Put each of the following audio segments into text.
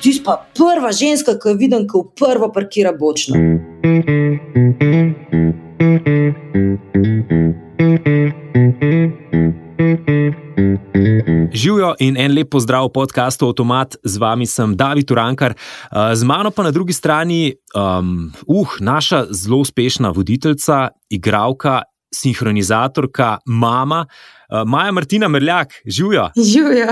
ti si pa prva ženska, ki jo vidim, ko prvo parkira bočno. Živijo in en lep pozdrav v podkastu Automat, z vami sem David Urankar, uh, z mano pa na drugi strani, um, uh, naša zelo uspešna voditeljica, igralka, sinhronizatorka, mama. Uh, Maja Martina Mrljak, živijo. Živijo.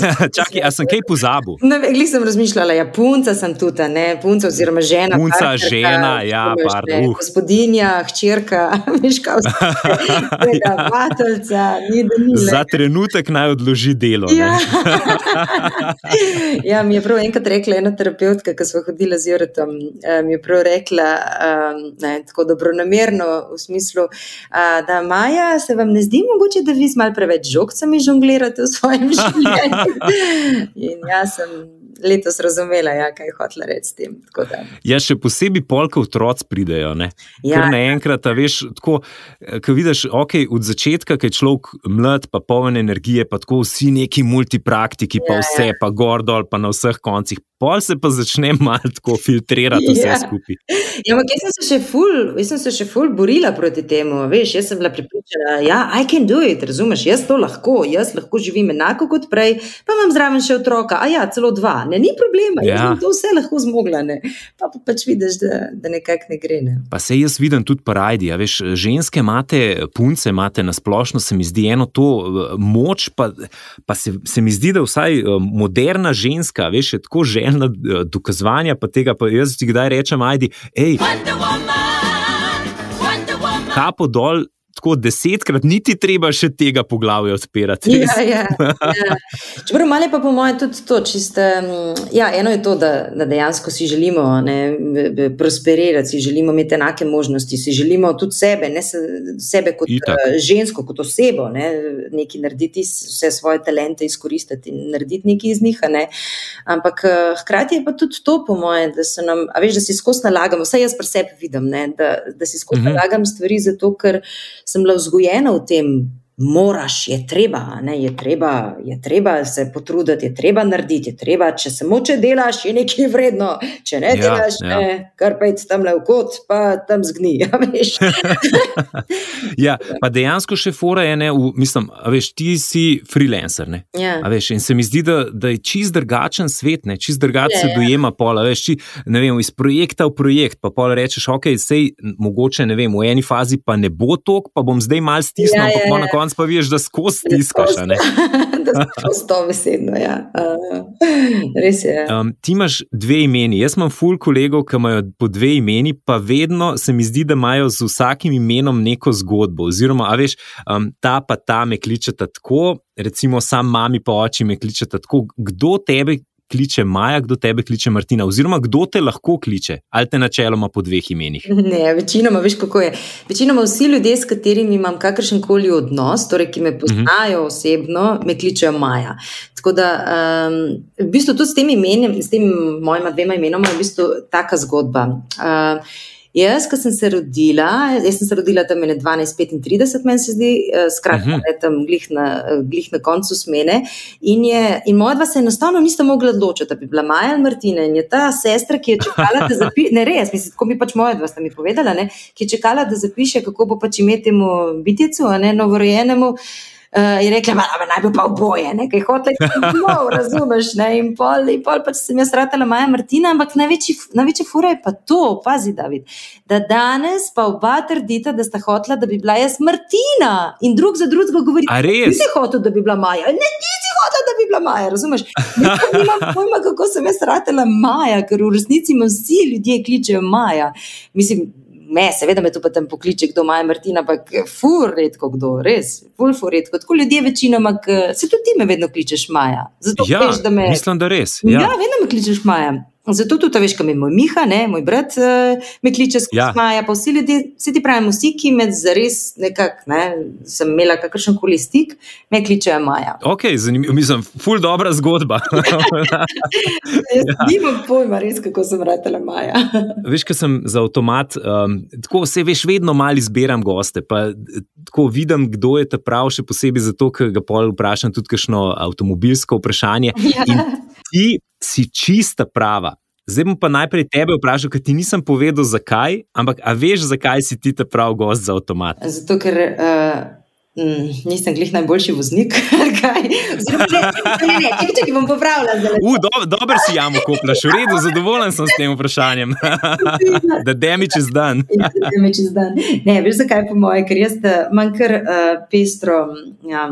Čakaj, a sem kaj pozabil? Glej, sem razmišljala, ja, punca sem tudi, ne, punca oziroma žena. Punca, partnerka, žena, ja, pardon. Uh. Gospodinja, hčerka, miška, vsega, vateljca, ni da ni. Za trenutek naj odloži delo. Ja. ja, mi je prav enkrat rekla ena terapeutka, ki smo hodila z Juretom, mi je prav rekla, um, ne, tako dobronamerno v smislu, uh, da Maja, se vam ne zdi mogoče, da vi malo preveč žogcami žonglirate v svojem življenju. In jaz sem letos razumela, ja, kaj je hotela reči s tem. Ja, še posebej polka otroci pridejo. Ja. Ker naenkrat, veš, tako, ko vidiš, ok, od začetka, ki je človek mlad, pa poln energije, pa tako vsi neki multipraktiki, pa Ja, vse, ja. pa gor dol, pa na vseh koncih. Pol se pa začne malo tako filtrirati vse Ja. skupaj. Ja, ampak jaz sem se še ful, jaz sem se še ful borila proti temu. Veš, jaz sem bila pripričana, ja, I can do it, razumeš, jaz to lahko, jaz lahko živim enako kot prej, pa imam zraven še otroka, a ja, celo dva, ne, ni problema, jaz Ja. bom to vse lahko zmogla, ne. pa, pa pač vidiš, da, da nekako ne gre. Ne. Pa se jaz vidim tudi po rajdi. a Veš, ženske imate, punce imate na splošno, se mi zdi eno to eh, moč, pa, pa se, se mi zdi, da vsaj eh, moderna ženska, veš, je tako željna eh, dokazovanja, pa tega, pa jaz ti kdaj rečem, ajdi, hej, kapo dol. Tako desetkrat, niti treba še tega poglavja odpirati. Ja, ja, ja. Čeprav malo je pa po mojem tudi to, čiste, mm, ja, eno je to, da, da dejansko si želimo ne, prosperirati, si želimo imeti enake možnosti, si želimo tudi sebe, ne se, sebe kot Itak. eh, žensko, kot osebo, ne, nekaj narediti, vse svoje talente izkoristiti in narediti nekaj iz njih. Ne. Ampak eh, hkrati je pa tudi to, po mojem, da se nam, a veš, da si skozi nalagamo, vsaj jaz pri sebi vidim, ne, da, da si skozi Mhm. mhm. nalagam stvari, zato ker sem bila vzgojena v tem. Moraš, je treba, ne, je treba, je treba se potruditi, je treba narediti, je treba, če samo če delaš, je nekaj vredno, če ne Ja, delaš, ja. ne, kar pa je tam le v kot, pa tam zgni. Ja. Ja, pa dejansko še fora je, ne, v, mislim, veš, ti si freelancer. Ne, ja. Veš, in se mi zdi, da, da je čist drugačen svet, ne, čist drugače Ja, se ja. dojema pola. Veš, či, ne vem, iz projekta v projekt, pa pol rečeš, ok, sej mogoče ne vem, v eni fazi pa ne bo tok, pa bom zdaj mal stisnil, Ja, ja, pol ja. na koncu pa veš, da skozi ne. da si to besedno. Ja. Uh, res je. Um, ti imaš dve imeni. Jaz imam ful kolegov, ki imajo po dve imeni, pa vedno se mi zdi, da imajo z vsakim imenom neko zgodbo. Oziroma, a veš, um, ta pa ta me kličeta tako, recimo sam mami pa oči me kličeta tako. Kdo tebe kliče Maja, kdo tebe kliče Martina, oziroma kdo te lahko kliče, ali te načeloma po dveh imenih. Ne, večinoma, veš kako je. Večinoma vsi ljudje, s katerimi imam kakršen koli odnos, torej ki me poznajo osebno, me kličejo Maja. Tako da, um, v bistvu tudi s tem imenom, s tem mojima dvema imenoma, je v bistvu taka zgodba. Uh, Jaz, ko sem se rodila, jaz sem se rodila tam med 12-35, meni se zdi, eh, skratka, Mhm. uh -huh. tam glih na, eh, glih na koncu smene. In, je, in moja dva se enostavno nista mogla odločiti, da bi bila Maja ali Martina. In je ta sestra, ki je čakala, da zapiše, ne res, mislim, tako mi pač moja dva sta mi povedala, ne, ki je čakala, da zapiše, kako bo pač ime temu bitjecu, a ne novorojenemu. Uh, je rekla, da naj bo pa oboje, nekaj hotel, no, razumeš. Ne? In pol, in pol pač sem jaz ratala Maja Martina, ampak največji, fura je pa to, pazi, David, da danes pa oba trdita, da sta hotela, da bi bila jaz Martina in drug za drugega govori. A res? Nisi hotel, da bi bila Maja, ne, nisi hotel, da bi bila Maja, razumeš? Nimam pojma, kako sem jaz ratala Maja, ker v resnici me vsi ljudje kličejo Maja. Mislim, Me, seveda me tu pa tam pokliče, kdo ima Martina, ampak fur redko kdo, res, ful, fur redko. Tako ljudje večinoma, se tudi ti me vedno kličeš Maja. Zato Ja, veš, da me. mislim, da res. Ja. ja, vedno me kličeš Maja. Zato tudi, veš, kam je moj Miha, ne, moj brat, uh, me kliče skozi Ja. ja. Maja, pa vsi ljudje, vsi ti pravimo, vsi, ki med zares nekako, ne, sem imela kakršen koli stik, me kličejo Maja. Ok, zanimivo, mislim, ful dobra zgodba. Jaz ja. nimam pojma, res, kako sem ratela Maja. Veš, ker sem za avtomat, um, tako se veš, vedno malo izbiram goste. Pa, tako vidim, kdo je ta prav, še posebej zato, ker ga pol vprašam tudi kakšno avtomobilsko vprašanje. Ja. In ti si čista prava. Zdaj bom pa najprej tebe vprašal, ker ti nisem povedal, zakaj, ampak a veš, zakaj si ti ta prav gost za avtomat? Zato, ker uh, Mm, nisem glih najboljši voznik. Če ti bom pravila, uh, do, dobro si jamo koplaš, v redu, zadovoljen sem s tem vprašanjem. Da damage is done. Ja, damage is done. Ne, veš zakaj po moje, ker jaz imam kar uh, pestro. Ja,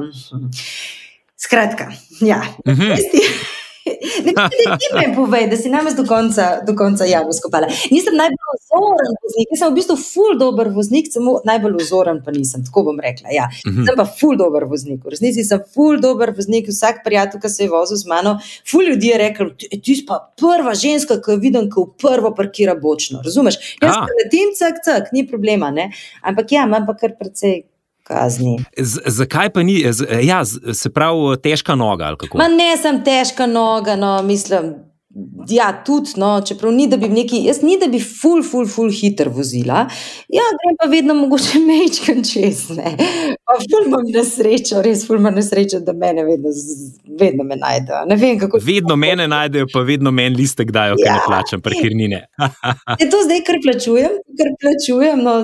skratka, ja. Uh mhm. -huh. Ne, ne, ne, ne, povej, da si namest do konca, do konca javno skopala. Nisem najbolj vzoren voznik, nisem v bistvu ful dober voznik, samo najbolj vzoren pa nisem, tako bom rekla. Ja. Mhm. Sem pa ful dober voznik, v resnici sem ful dober voznik, vsak prijatelj, ki se je vozil z mano, ful ljudi je rekel, ti si pa prva ženska, ki jo vidim, ki v prvo parkira bočno, razumeš? Jaz sem letim, cak, cak, ni problema, ne? ampak ja, imam pa kar precej kazni. Z, zakaj pa ni, z, ja, z, se pravi, težka noga? Ma ne, sem težka noga, no, mislim. Ja, tudi, no, čeprav ni, da bi neki, jaz ni, da bi ful, ful, ful hiter vozila. Ja, grem pa vedno mogoče mečkam čez, ne. Pa ful imam nesrečo, res ful imam nesrečo, da mene vedno, vedno me najdejo. Ne vem, kako. Vedno mene najdejo, pa vedno meni listek dajo, ker ja. ne plačam parkirnine. Je to zdaj, kar plačujem, kar plačujem, no,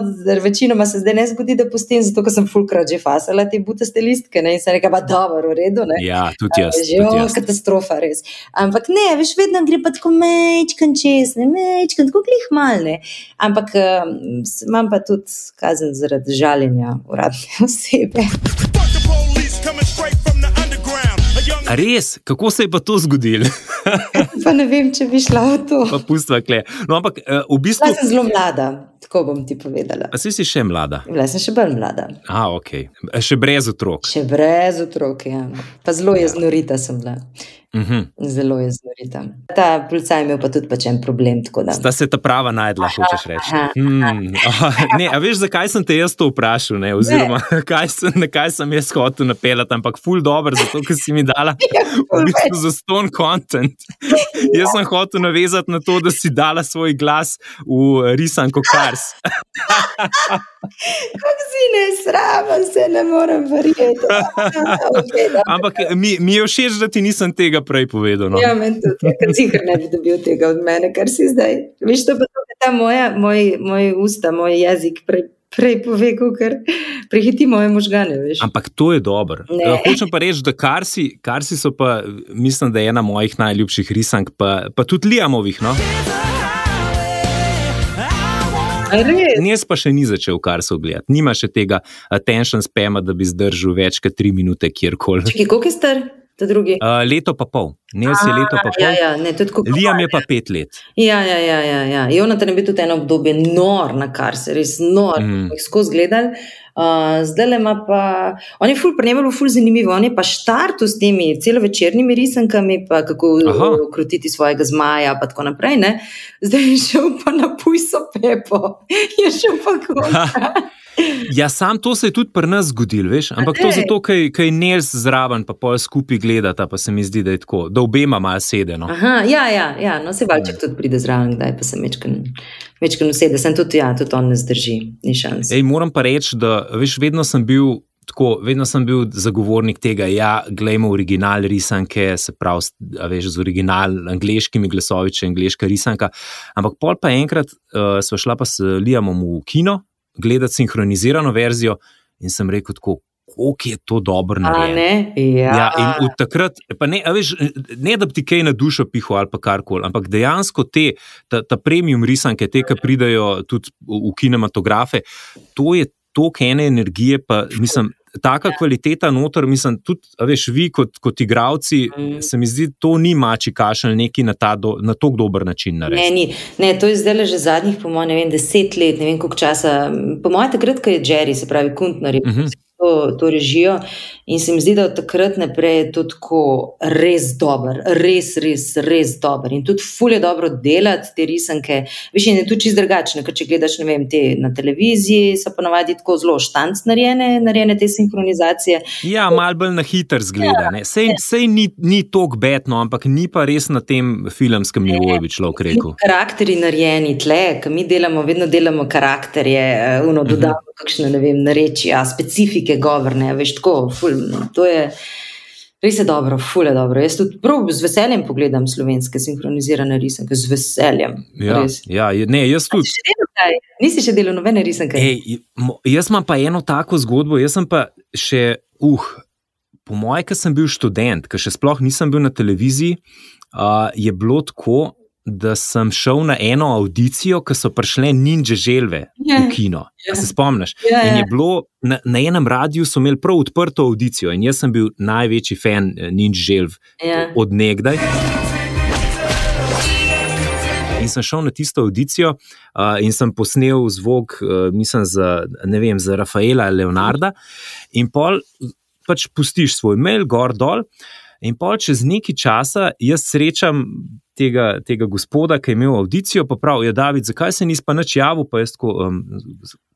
večinoma se zdaj ne zgodi, da pustim, zato ker sem fulkrat že fasala te butaste listke, ne, in se reka, pa dobro, v redu, ne. Ja, tudi jaz. Že je katastrofa, res. Ampak ne, veš, vedno gre pa tako mečkan čez, ne mečkan, tako klih malne. Ampak um, imam pa tudi kazen zaradi žaljenja uradne osebe. Res, kako se je pa to zgodilo? pa ne vem, če bi šla v to. Pa pustva kle. No, ampak uh, v bistvu. Jaz sem zelo mlada, tako bom ti povedala. A si si še mlada? Bila sem še bolj mlada. A, ok. Še brez otrok. Še brez otrok, ja. Pa zelo ja. jeznorita sem bila. Uh mhm. -huh. Zelo je znorita. Ta policaj je imel pa tudi pač en problem. Sta se ta prava najdla, hočeš reči. Hmm. Ne, a veš, zakaj sem te jaz to vprašal? Ne? Oziroma, kaj sem, na kaj sem jaz hotel napeljati, ampak ful dobro, zato ker si mi dala ja, v bistvu za ston content. Jaz sem hotel navezati na to, da si dala svoj glas v risanko Kars. Kako si ne srama, se ne morem verjeti. Okay, ampak mi, mi je všeč, da ti nisem tega prej povedal. No? Ja, meni tudi, ja, ker zihar ne bi dobil tega od mene, kar si zdaj. Veš, to pa je ta moja, moj, moj usta, moj jezik prej. Prej pove, ker prehiti moje možgane. Veš. Ampak to je dobro. Hočem pa reči, da kar si, kar si so pa, mislim, da je ena mojih najljubših risank, pa, pa tudi Liamovih. No? Jaz pa še ni začel kar se ogledati. Nima še tega attention spama, da bi zdržal več kot tri minute kjerkoli. Koliko je star? Uh, leto pa pol, ne vse leto pa pol. Ja, ja, ne, Liam je pa pet let. Ja, ja, ja. ja, ja. Jonathan je bil tudi eno obdobje nor, na kar se res nor, mm. skozi gledali. Uh, zdaj le ima pa, on je ful, prenevalo ful zanimivo, on je pa štartu s temi celovečernimi risankami, pa kako ukrotiti svojega zmaja, pa tako naprej. Ne? Zdaj je šel pa na pujso pepo, je šel pa kot. Ja, sam to se je tudi pri nas zgodil, veš? ampak to zato, ker je Nels zraven, pa pol skupaj gledata, pa se mi zdi, da je tako, da obema malo sedeno. Ja, ja, ja, no se valček tudi pride zraven, kdaj pa se mečken usede, sem tudi, ja, tudi on ne zdrži, ni šans. Ej, moram pa reči, da veš, vedno sem bil. Tako, vedno sem bil zagovornik tega, da ja, gledamo original risanke, se pravi, veš, z original, angliškimi glasovi, če je angliška risanka. Ampak pol pa enkrat uh, smo šla pa s Liamom v kino, gledati sinhronizirano verzijo in sem rekel, kako je to dobro narejeno. Ja. Ja, in od takrat, ne, veš, ne da bi ti kaj na dušo pihal ali karkoli, ampak dejansko te, ta, ta premium risanke, te, ki pridajo tudi v kinematografe, to je toliko ene energije, pa mislim taka ja. kvaliteta noter, mislim, tudi, veš, vi kot, kot igravci, mm. se mi zdi, to ni mači kašelj neki na, do, na tako dober način. Ne, ni. ne, to je zdaj že zadnjih, po mojem, deset let, ne vem koliko časa. Po mojem, takrat, ko je Jerry, se pravi, Kuntner, mm -hmm to, to režijo. In se mi zdi, da od takrat naprej je to tako res dober, res, res, res dober. In tudi fulje dobro delati te risanke. Veš, in je tudi čist drugačne, ker če gledaš vem, te na televiziji, so ponavadi tako zelo štanc narejene, narejene te sinhronizacije. Ja, malo bolj na hiter zgleda. Ja, sej sej ni, ni tok betno, ampak ni pa res na tem filmskem nivoju, bi človek rekel. Karakteri narejeni tle, ki mi delamo, vedno delamo karakterje, uh, uno dodamo. Uh -huh kakšne, ne vem, reči, specifike govorne, veš, tako, ful, to je. Res je dobro, fule dobro. Jaz tudi prav z veseljem pogledam slovenske sinhronizirane risanke, z veseljem. Ja, ja, ne, jaz tudi. Nisi še delal nobene risanke? Ej, jaz imam pa eno tako zgodbo, jaz sem pa še, uh, po mojem, ker sem bil študent, ker še sploh nisem bil na televiziji, uh, je bilo tako, da sem šel na eno audicijo, ko so prišle ninja želve yeah. v ja. kino. Yeah. Ja. Se spomniš? Yeah, ja, in je bilo na, na enem radiju, so imeli prav odprto audicijo in jaz sem bil največji fan eh, ninja želv yeah. od nekdaj. In sem šel na tisto audicijo uh, in sem posnel zvok, uh, mislim, za, vem, za Rafaela Leonarda. In pol pač pustiš svoj mail, gor dol. In pa čez nekaj časa jaz srečam tega, tega gospoda, ki je imel audicijo, pa pravi, ja, David, zakaj se nisi pa nič javil, pa jaz tako, um,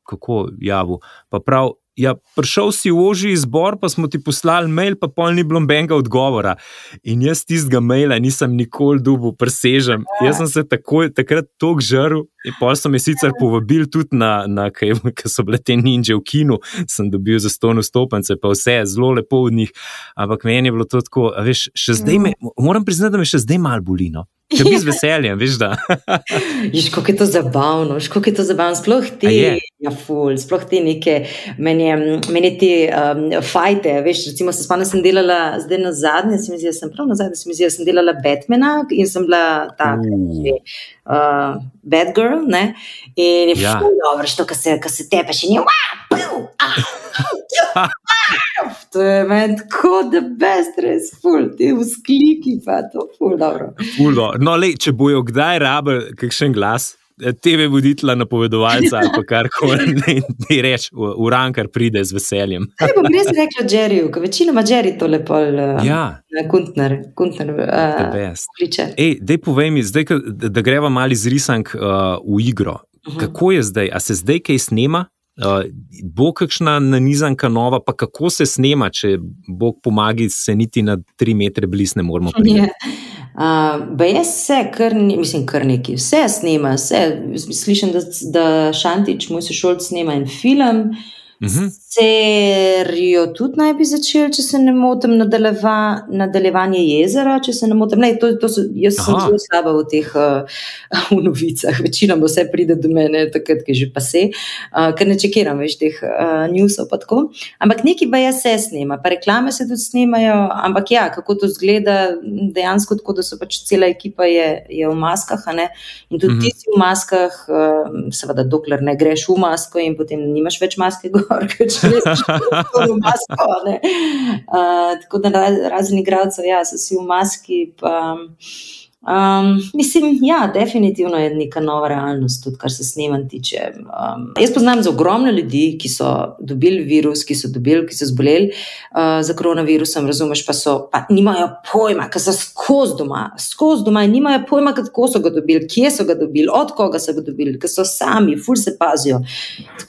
kako javil. Pa pravi, ja, prišel si v oži izbor, pa smo ti poslali mail, pa pol ni bilo nobenega odgovora. In jaz tistega maila nisem nikoli dubu presežem. Jaz sem se takoj, takrat tako žrl. In pol so me sicer povabili tudi na, na kaj, ker so bile te ninja v kinu, sem dobil za ston vstopence, pa vse zelo lepo od njih. Ampak meni je bilo to tako, veš, še zdaj me, moram priznati, da me še zdaj malo bolino. Bi z veseljem, veš, da. Viš, kako je to zabavno, kako je to zabavno, sploh ti, ja, ful, sploh ti neke, meni, meni ti um, fajte, veš, recimo se spomnim, sem delala zdaj na zadnje, se mi zdi, sem prav na zadnje, se mi zdi, sem delala Batmana in sem bila tak, uh. uh, bad girl, ne, in je ja. ful, dobro, što, ka se, ka se tepeš in je, wow, pum, ah, To je meni tako, da best res, ful, ti v skliki, pa to ful, dobro. Ful, do. No, le, če bojo kdaj rabili kakšen glas, eh, TV voditla, napovedovalca ali kar koli, ne, ne reč, v rankar pride z veseljem. Ne bom res rekla Jerryju, ker večinoma Jerry to lepo uh, ja. kuntner, kuntner uh, kliče. Ej, dej povej mi, zdaj, da, greva mali z risank uh, v igro. Uh mhm. -huh. Kako je zdaj? A se zdaj kaj snema? Uh, bo kakšna nanizanka nova, pa kako se snema, če Bog pomaga, se niti na tri metre blizu ne moremo priti. Uh, jaz se, kar, mislim, kar neki, vse snema, vse. Slišim, da, da Šantič, moj sošolc, snema en film. Uh, Mhm. Serijo tudi naj bi začel, če se ne motim, nadaljeva, nadaljevanje jezera. Ne motim, ne, to, to so, jaz Aha. sem zelo slaba v teh uh, v novicah, večina vse pride do mene, takrat, ki že pa se, uh, ker ne čekiram več teh uh, newsov. Ampak neki pa jaz se snema, pa reklame se tudi snemajo. Ampak ja, kako to zgleda, dejansko tako, da so pač cela ekipa je, je v maskah. In tudi mhm. ti si v maskah, uh, seveda, dokler ne greš v masko in potem nimaš več maske gor, ker kako je masko. Uh, tako da razni igralci, ja, so si v maski. Pa, Um, mislim, ja, definitivno je neka nova realnost, tudi kar se snemanja tiče. Um, jaz poznam za ogromno ljudi, ki so dobili virus, ki so dobili, ki so zboleli uh, za koronavirusom, razumeš, pa so, pa nimajo pojma, ker so skozi doma, skozi doma in nimajo pojma, kako so ga dobili, kje so ga dobili, od koga so ga dobili, ker so sami, ful se pazijo.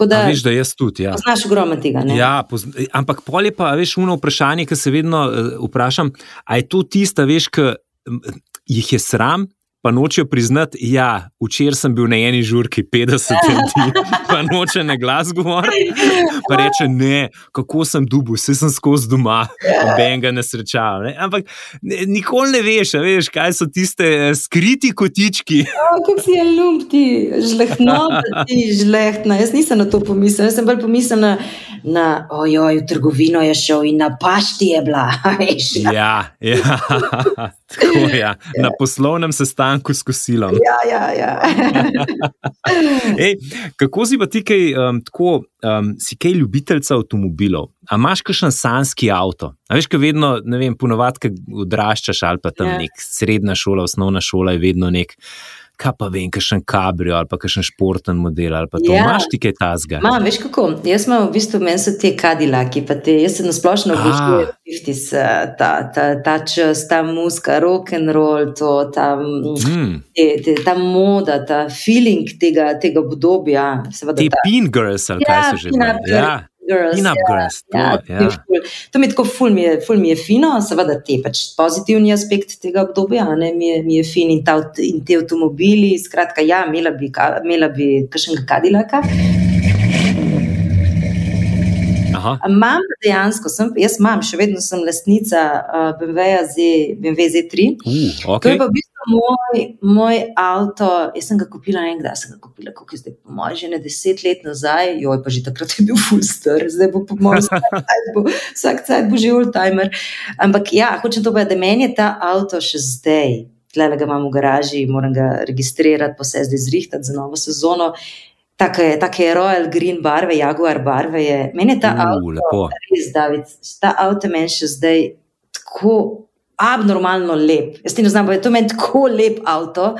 Da, veš, da jaz tudi. Ja. Poznaš ogromno tega. Ja, pozna, ampak pol je pa, veš, uno vprašanje, ki se vedno uh, vprašam, a je to tista, veš, ki jih je sram, pa nočejo priznati, da ja, včeraj sem bil na eni žurki 50 ljudi, pa noče na glas govoriti. Pa reče, ne, kako sem dubov, vse sem skozi doma, noben ga ne srečal. Ne? Ampak ne, nikoli ne veš, veš, kaj so tiste eh, skriti kotički. Kako si je lumpti, žlehno, ti žlehna. Jaz nisem na to pomislil, jaz sem bolj pomislil na, na ojoj, v trgovino je šel in na pašti je bila. ja, ja. Tako, ja. Na poslovnem sestanku s kosilom. Ja, ja, ja. Ej, kako si pa ti, kaj, um, tako, um, si kaj ljubiteljca avtomobilov? A imaš kakšen sanski avto? A veš, kaj vedno, ne vem, ponovadi, ko odraščaš ali pa tam ja. nek srednja šola, osnovna šola je vedno nek kaj pa vem, kakšen kabrio ali pa kakšen športen model ali pa to. Ja. Imaš ti kaj tazga? Ma, veš kako, jaz imam v bistvu, meni so te kadilaki, pa te, jaz se nasplošno obožujem, ta, ta, ta čas, ta muska, rock and roll, to, ta, mm. te, te, ta moda, ta feeling tega, tega obdobja. Te ta, pin girls, ali ja, kaj so že? Ja, Girls. In upgrades. Ja, ja, ja. To mi je tako, ful mi je, ful mi je fino, seveda te pač pozitivni aspekt tega obdobja, ne, mi, je, mi je fin in, ta, in te avtomobili. Skratka, ja, imela bi, imela bi kakšnega kadilaka. Imam dejansko, sem, jaz imam, še vedno sem lastnica uh, BMW-ja Z, BMW Z3. Uh, okay. To je pa v bistvu moj, moj avto. Jaz sem ga kupila enkrat, sem ga kupila, kako je zdaj, po mojem, že ne deset let nazaj, joj, pa že takrat je bil full star, zdaj bo po mojem, vsak cajt bo že oldtimer. Ampak ja, hočem to povedati, da meni je ta avto še zdaj. Tle ga imam v garaži, moram ga registrirati, pa se zdaj zrihtati za novo sezono. Tako je Royal Green barve, Jaguar barve. Je. Meni je ta Uh, avto lepo. res, David, ta avto meni še zdaj tako abnormalno lep. Jaz ne znam, je to meni tako lep avto.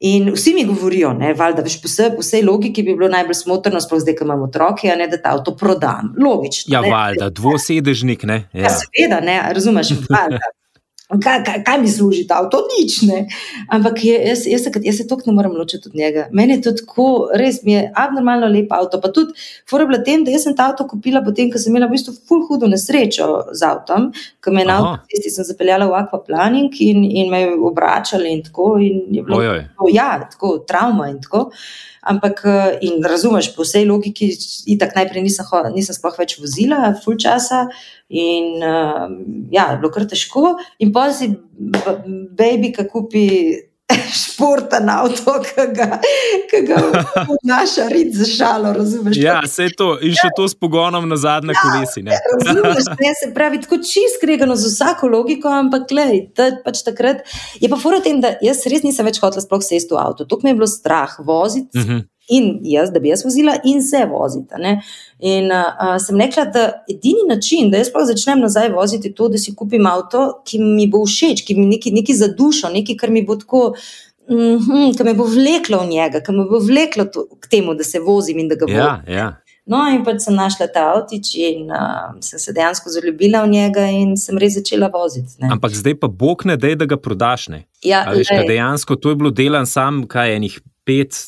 In vsi mi govorijo, ne, valjda, veš, po vsej, po vsej logiki bi bilo najbolj smotrno, sploh zdaj, ko imam otroke, ne, da ta avto prodam. Logično. Ja, ne. valjda, dvosedežnik, ne? Ja, Ja. seveda, ne, razumeš, valjda. Kaj, kaj, kaj mi služi ta avto? Nič ne. Ampak je, jaz, jaz, se, jaz se tako ne morem ločiti od njega. Meni je to tako, res mi je abnormalno lep avto. Pa tudi, fora bila tem, da jaz sem ta avto kupila potem, ko sem imela v bistvu ful hudo nesrečo z avtom, ko me je na avtocesti sem zapeljala v akvaplaning in, in me je obračali in tako. In je bilo, Ojoj. tako, ja, tako, travma in tako. Ampak, eh, in razumeš, po vsej logiki, itak najprej nisem, nisem sploh več vozila, full časa, in uh, ja, bilo kar težko. In pa si baby, ki kupi športen avto, ki ga, ki ga naša rit za šalo, razumeš? Ja, vse to in še to s pogonom na zadnje Ja, kolesi. Ne? Razumeš, ne, se pravi, tako čist skregano z vsako logiko, ampak glej, ta, pač takrat je pa fora tem, da jaz res nisem več hotela sploh sesti v avto. To mi je bilo strah voziti. Mhm. In jaz, da bi jaz vozila, in se vozita. Ne? In uh, sem rekla, da edini način, da jaz sploh začnem nazaj voziti, je to, da si kupim avto, ki mi bo všeč, ki mi nekaj, nekaj za dušo, nekaj, kar mi bo tako. Mm -hmm, ki me bo vleklo v njega, ki me bo vleklo to, k temu, da se vozim in da ga vozim. Ja, ja. No, in pač sem našla ta avtič in uh, sem se dejansko zaljubila v njega in sem res začela voziti. ne. Ampak zdaj pa bog ne dej, da ga prodaš. Ne? Ja, A veš, dejansko to je bilo delan sam, kaj enih pet,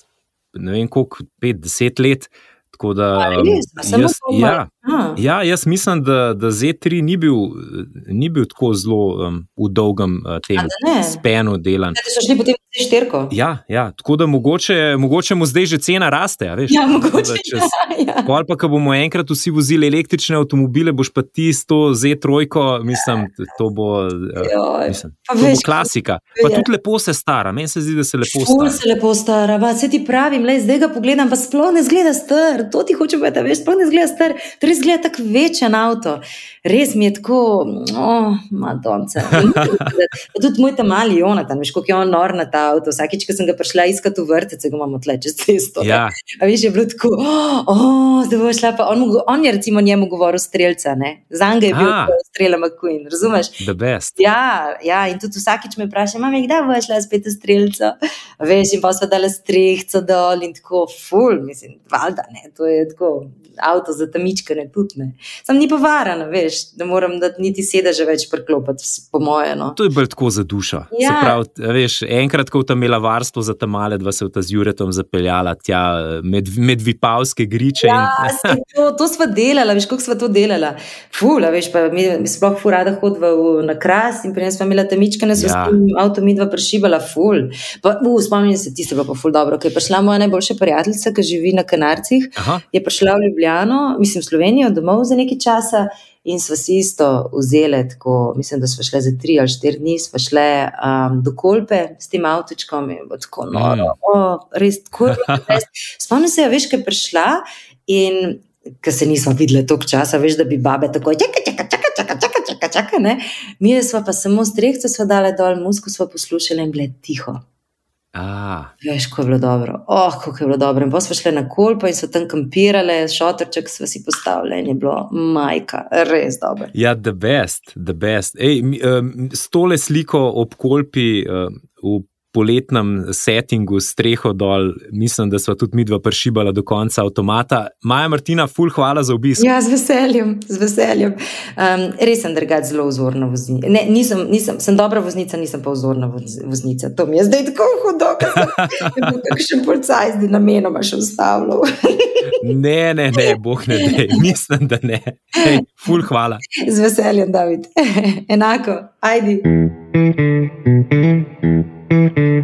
ne vem koliko, pet, deset let. Tako da, a um, res, samo jaz, ja, A, ja, jaz mislim, da, da Z3 ni bil, ni bil tako zelo um, v dolgem uh, a tem ne. spenu delan. Da so šli potem v štirko. Ja, ja, tako da mogoče, mogoče mu zdaj že cena raste. a Veš, Ja, mogoče. da čez, Ja, ja. Pol pa, ko bomo enkrat vsi vozili električne avtomobile, boš pa ti s to Z3, mislim, to bo, uh, mislim, to bo veš, klasika. Pa je. tudi lepo se stara, meni se zdi, da se lepo Ful stara. se lepo stara, va, se ti pravim, le zdaj ga pogledam, pa sploh ne zgleda star. To ti hočem povedati, veš, sploh ne zgleda star, to res zgleda tako večen avto. Res mi je tako, oh, madonce. Pa tudi moj tam mali Jonatan, veš, kako je on nor na ta avto. Vsakič, ko sem ga prišla iskati v vrtec, ga imamo tle čez cesto. ne. Ja, A veš, je bilo tako, oh, zdaj bo šla pa. On, on je recimo njemu govoril strelca, ne? Za njega je bil A. strela McQueen, razumeš? the best. Ja, ja, in tudi vsakič me vpraša, mami, kdaj bo šla spet v strelco. Veš, in pa so dale strehco dol in tako, ful, mislim, valjda ne, to je tako. Avto za tamičke ne tudi ne. Sam ni pa varano, veš, da moram dati niti sedeže več priklopiti, po moje. No. To je bolj tako za dušo. Se Ja. pravi, a veš, enkrat, ko tam imela varstvo za tam male, dva se v ta z Juretom zapeljala tja med, med Vipavske griče. Ja, in, to, to smo delali, veš, kako smo to delali. Fula, veš, pa mi, mi sploh fu rada hodva v, na kras in pri nas smo imeli tamičke, nas Ja. ja. s tem avtom midva prešibala, ful. Pa, uh, spomnim se, bilo pa ful dobro, ker je prišla moja najboljša prijateljica, ki živi na Kanarcih, Aha, je prišla v Ljubljano, mislim Slovenijo, domov za nekaj časa. In sva si isto vzeli, tako, mislim, da smo šli za tri ali štiri dni, sva šli um, do Kolpe s tem avtočkom in tako noro, Mm. mm. oh, res tako. Spomnim se, veš, kaj je prišla in ker se nismo videli toliko časa, veš, da bi babe tako, čaka, čaka, čaka, čaka, čaka, čaka, čaka, ne. Mi smo pa samo strehce sva dale dol, musko sva poslušali in bile tiho. A, Veš, kako je bilo dobro. Oh, kako je bilo dobro. In pa smo šli na kolpo in so tam kampirale, šotorček smo si postavili in je bilo majka, res dobro. ja, the best, the best. Ej, um, s tole sliko ob kolpi um, v poletnem settingu, s streho dol, mislim, da smo tudi mi dva prešibala do konca avtomata. Maja Martina, full hvala za obisk. Ja, z veseljem, z veseljem. Um, res sem drugač zelo vzorna voznica. Ne, nisem, nisem, sem dobra voznica, nisem pa vzorna voz- voznica. To mi je zdaj tako hudo, da sem kakšen policaj zdaj namenoma še ustavljal. Ne, ne, ne, boh ne, ne, mislim, da ne. Ej, full hvala. Z veseljem, David. Enako, ajdi. Thank you.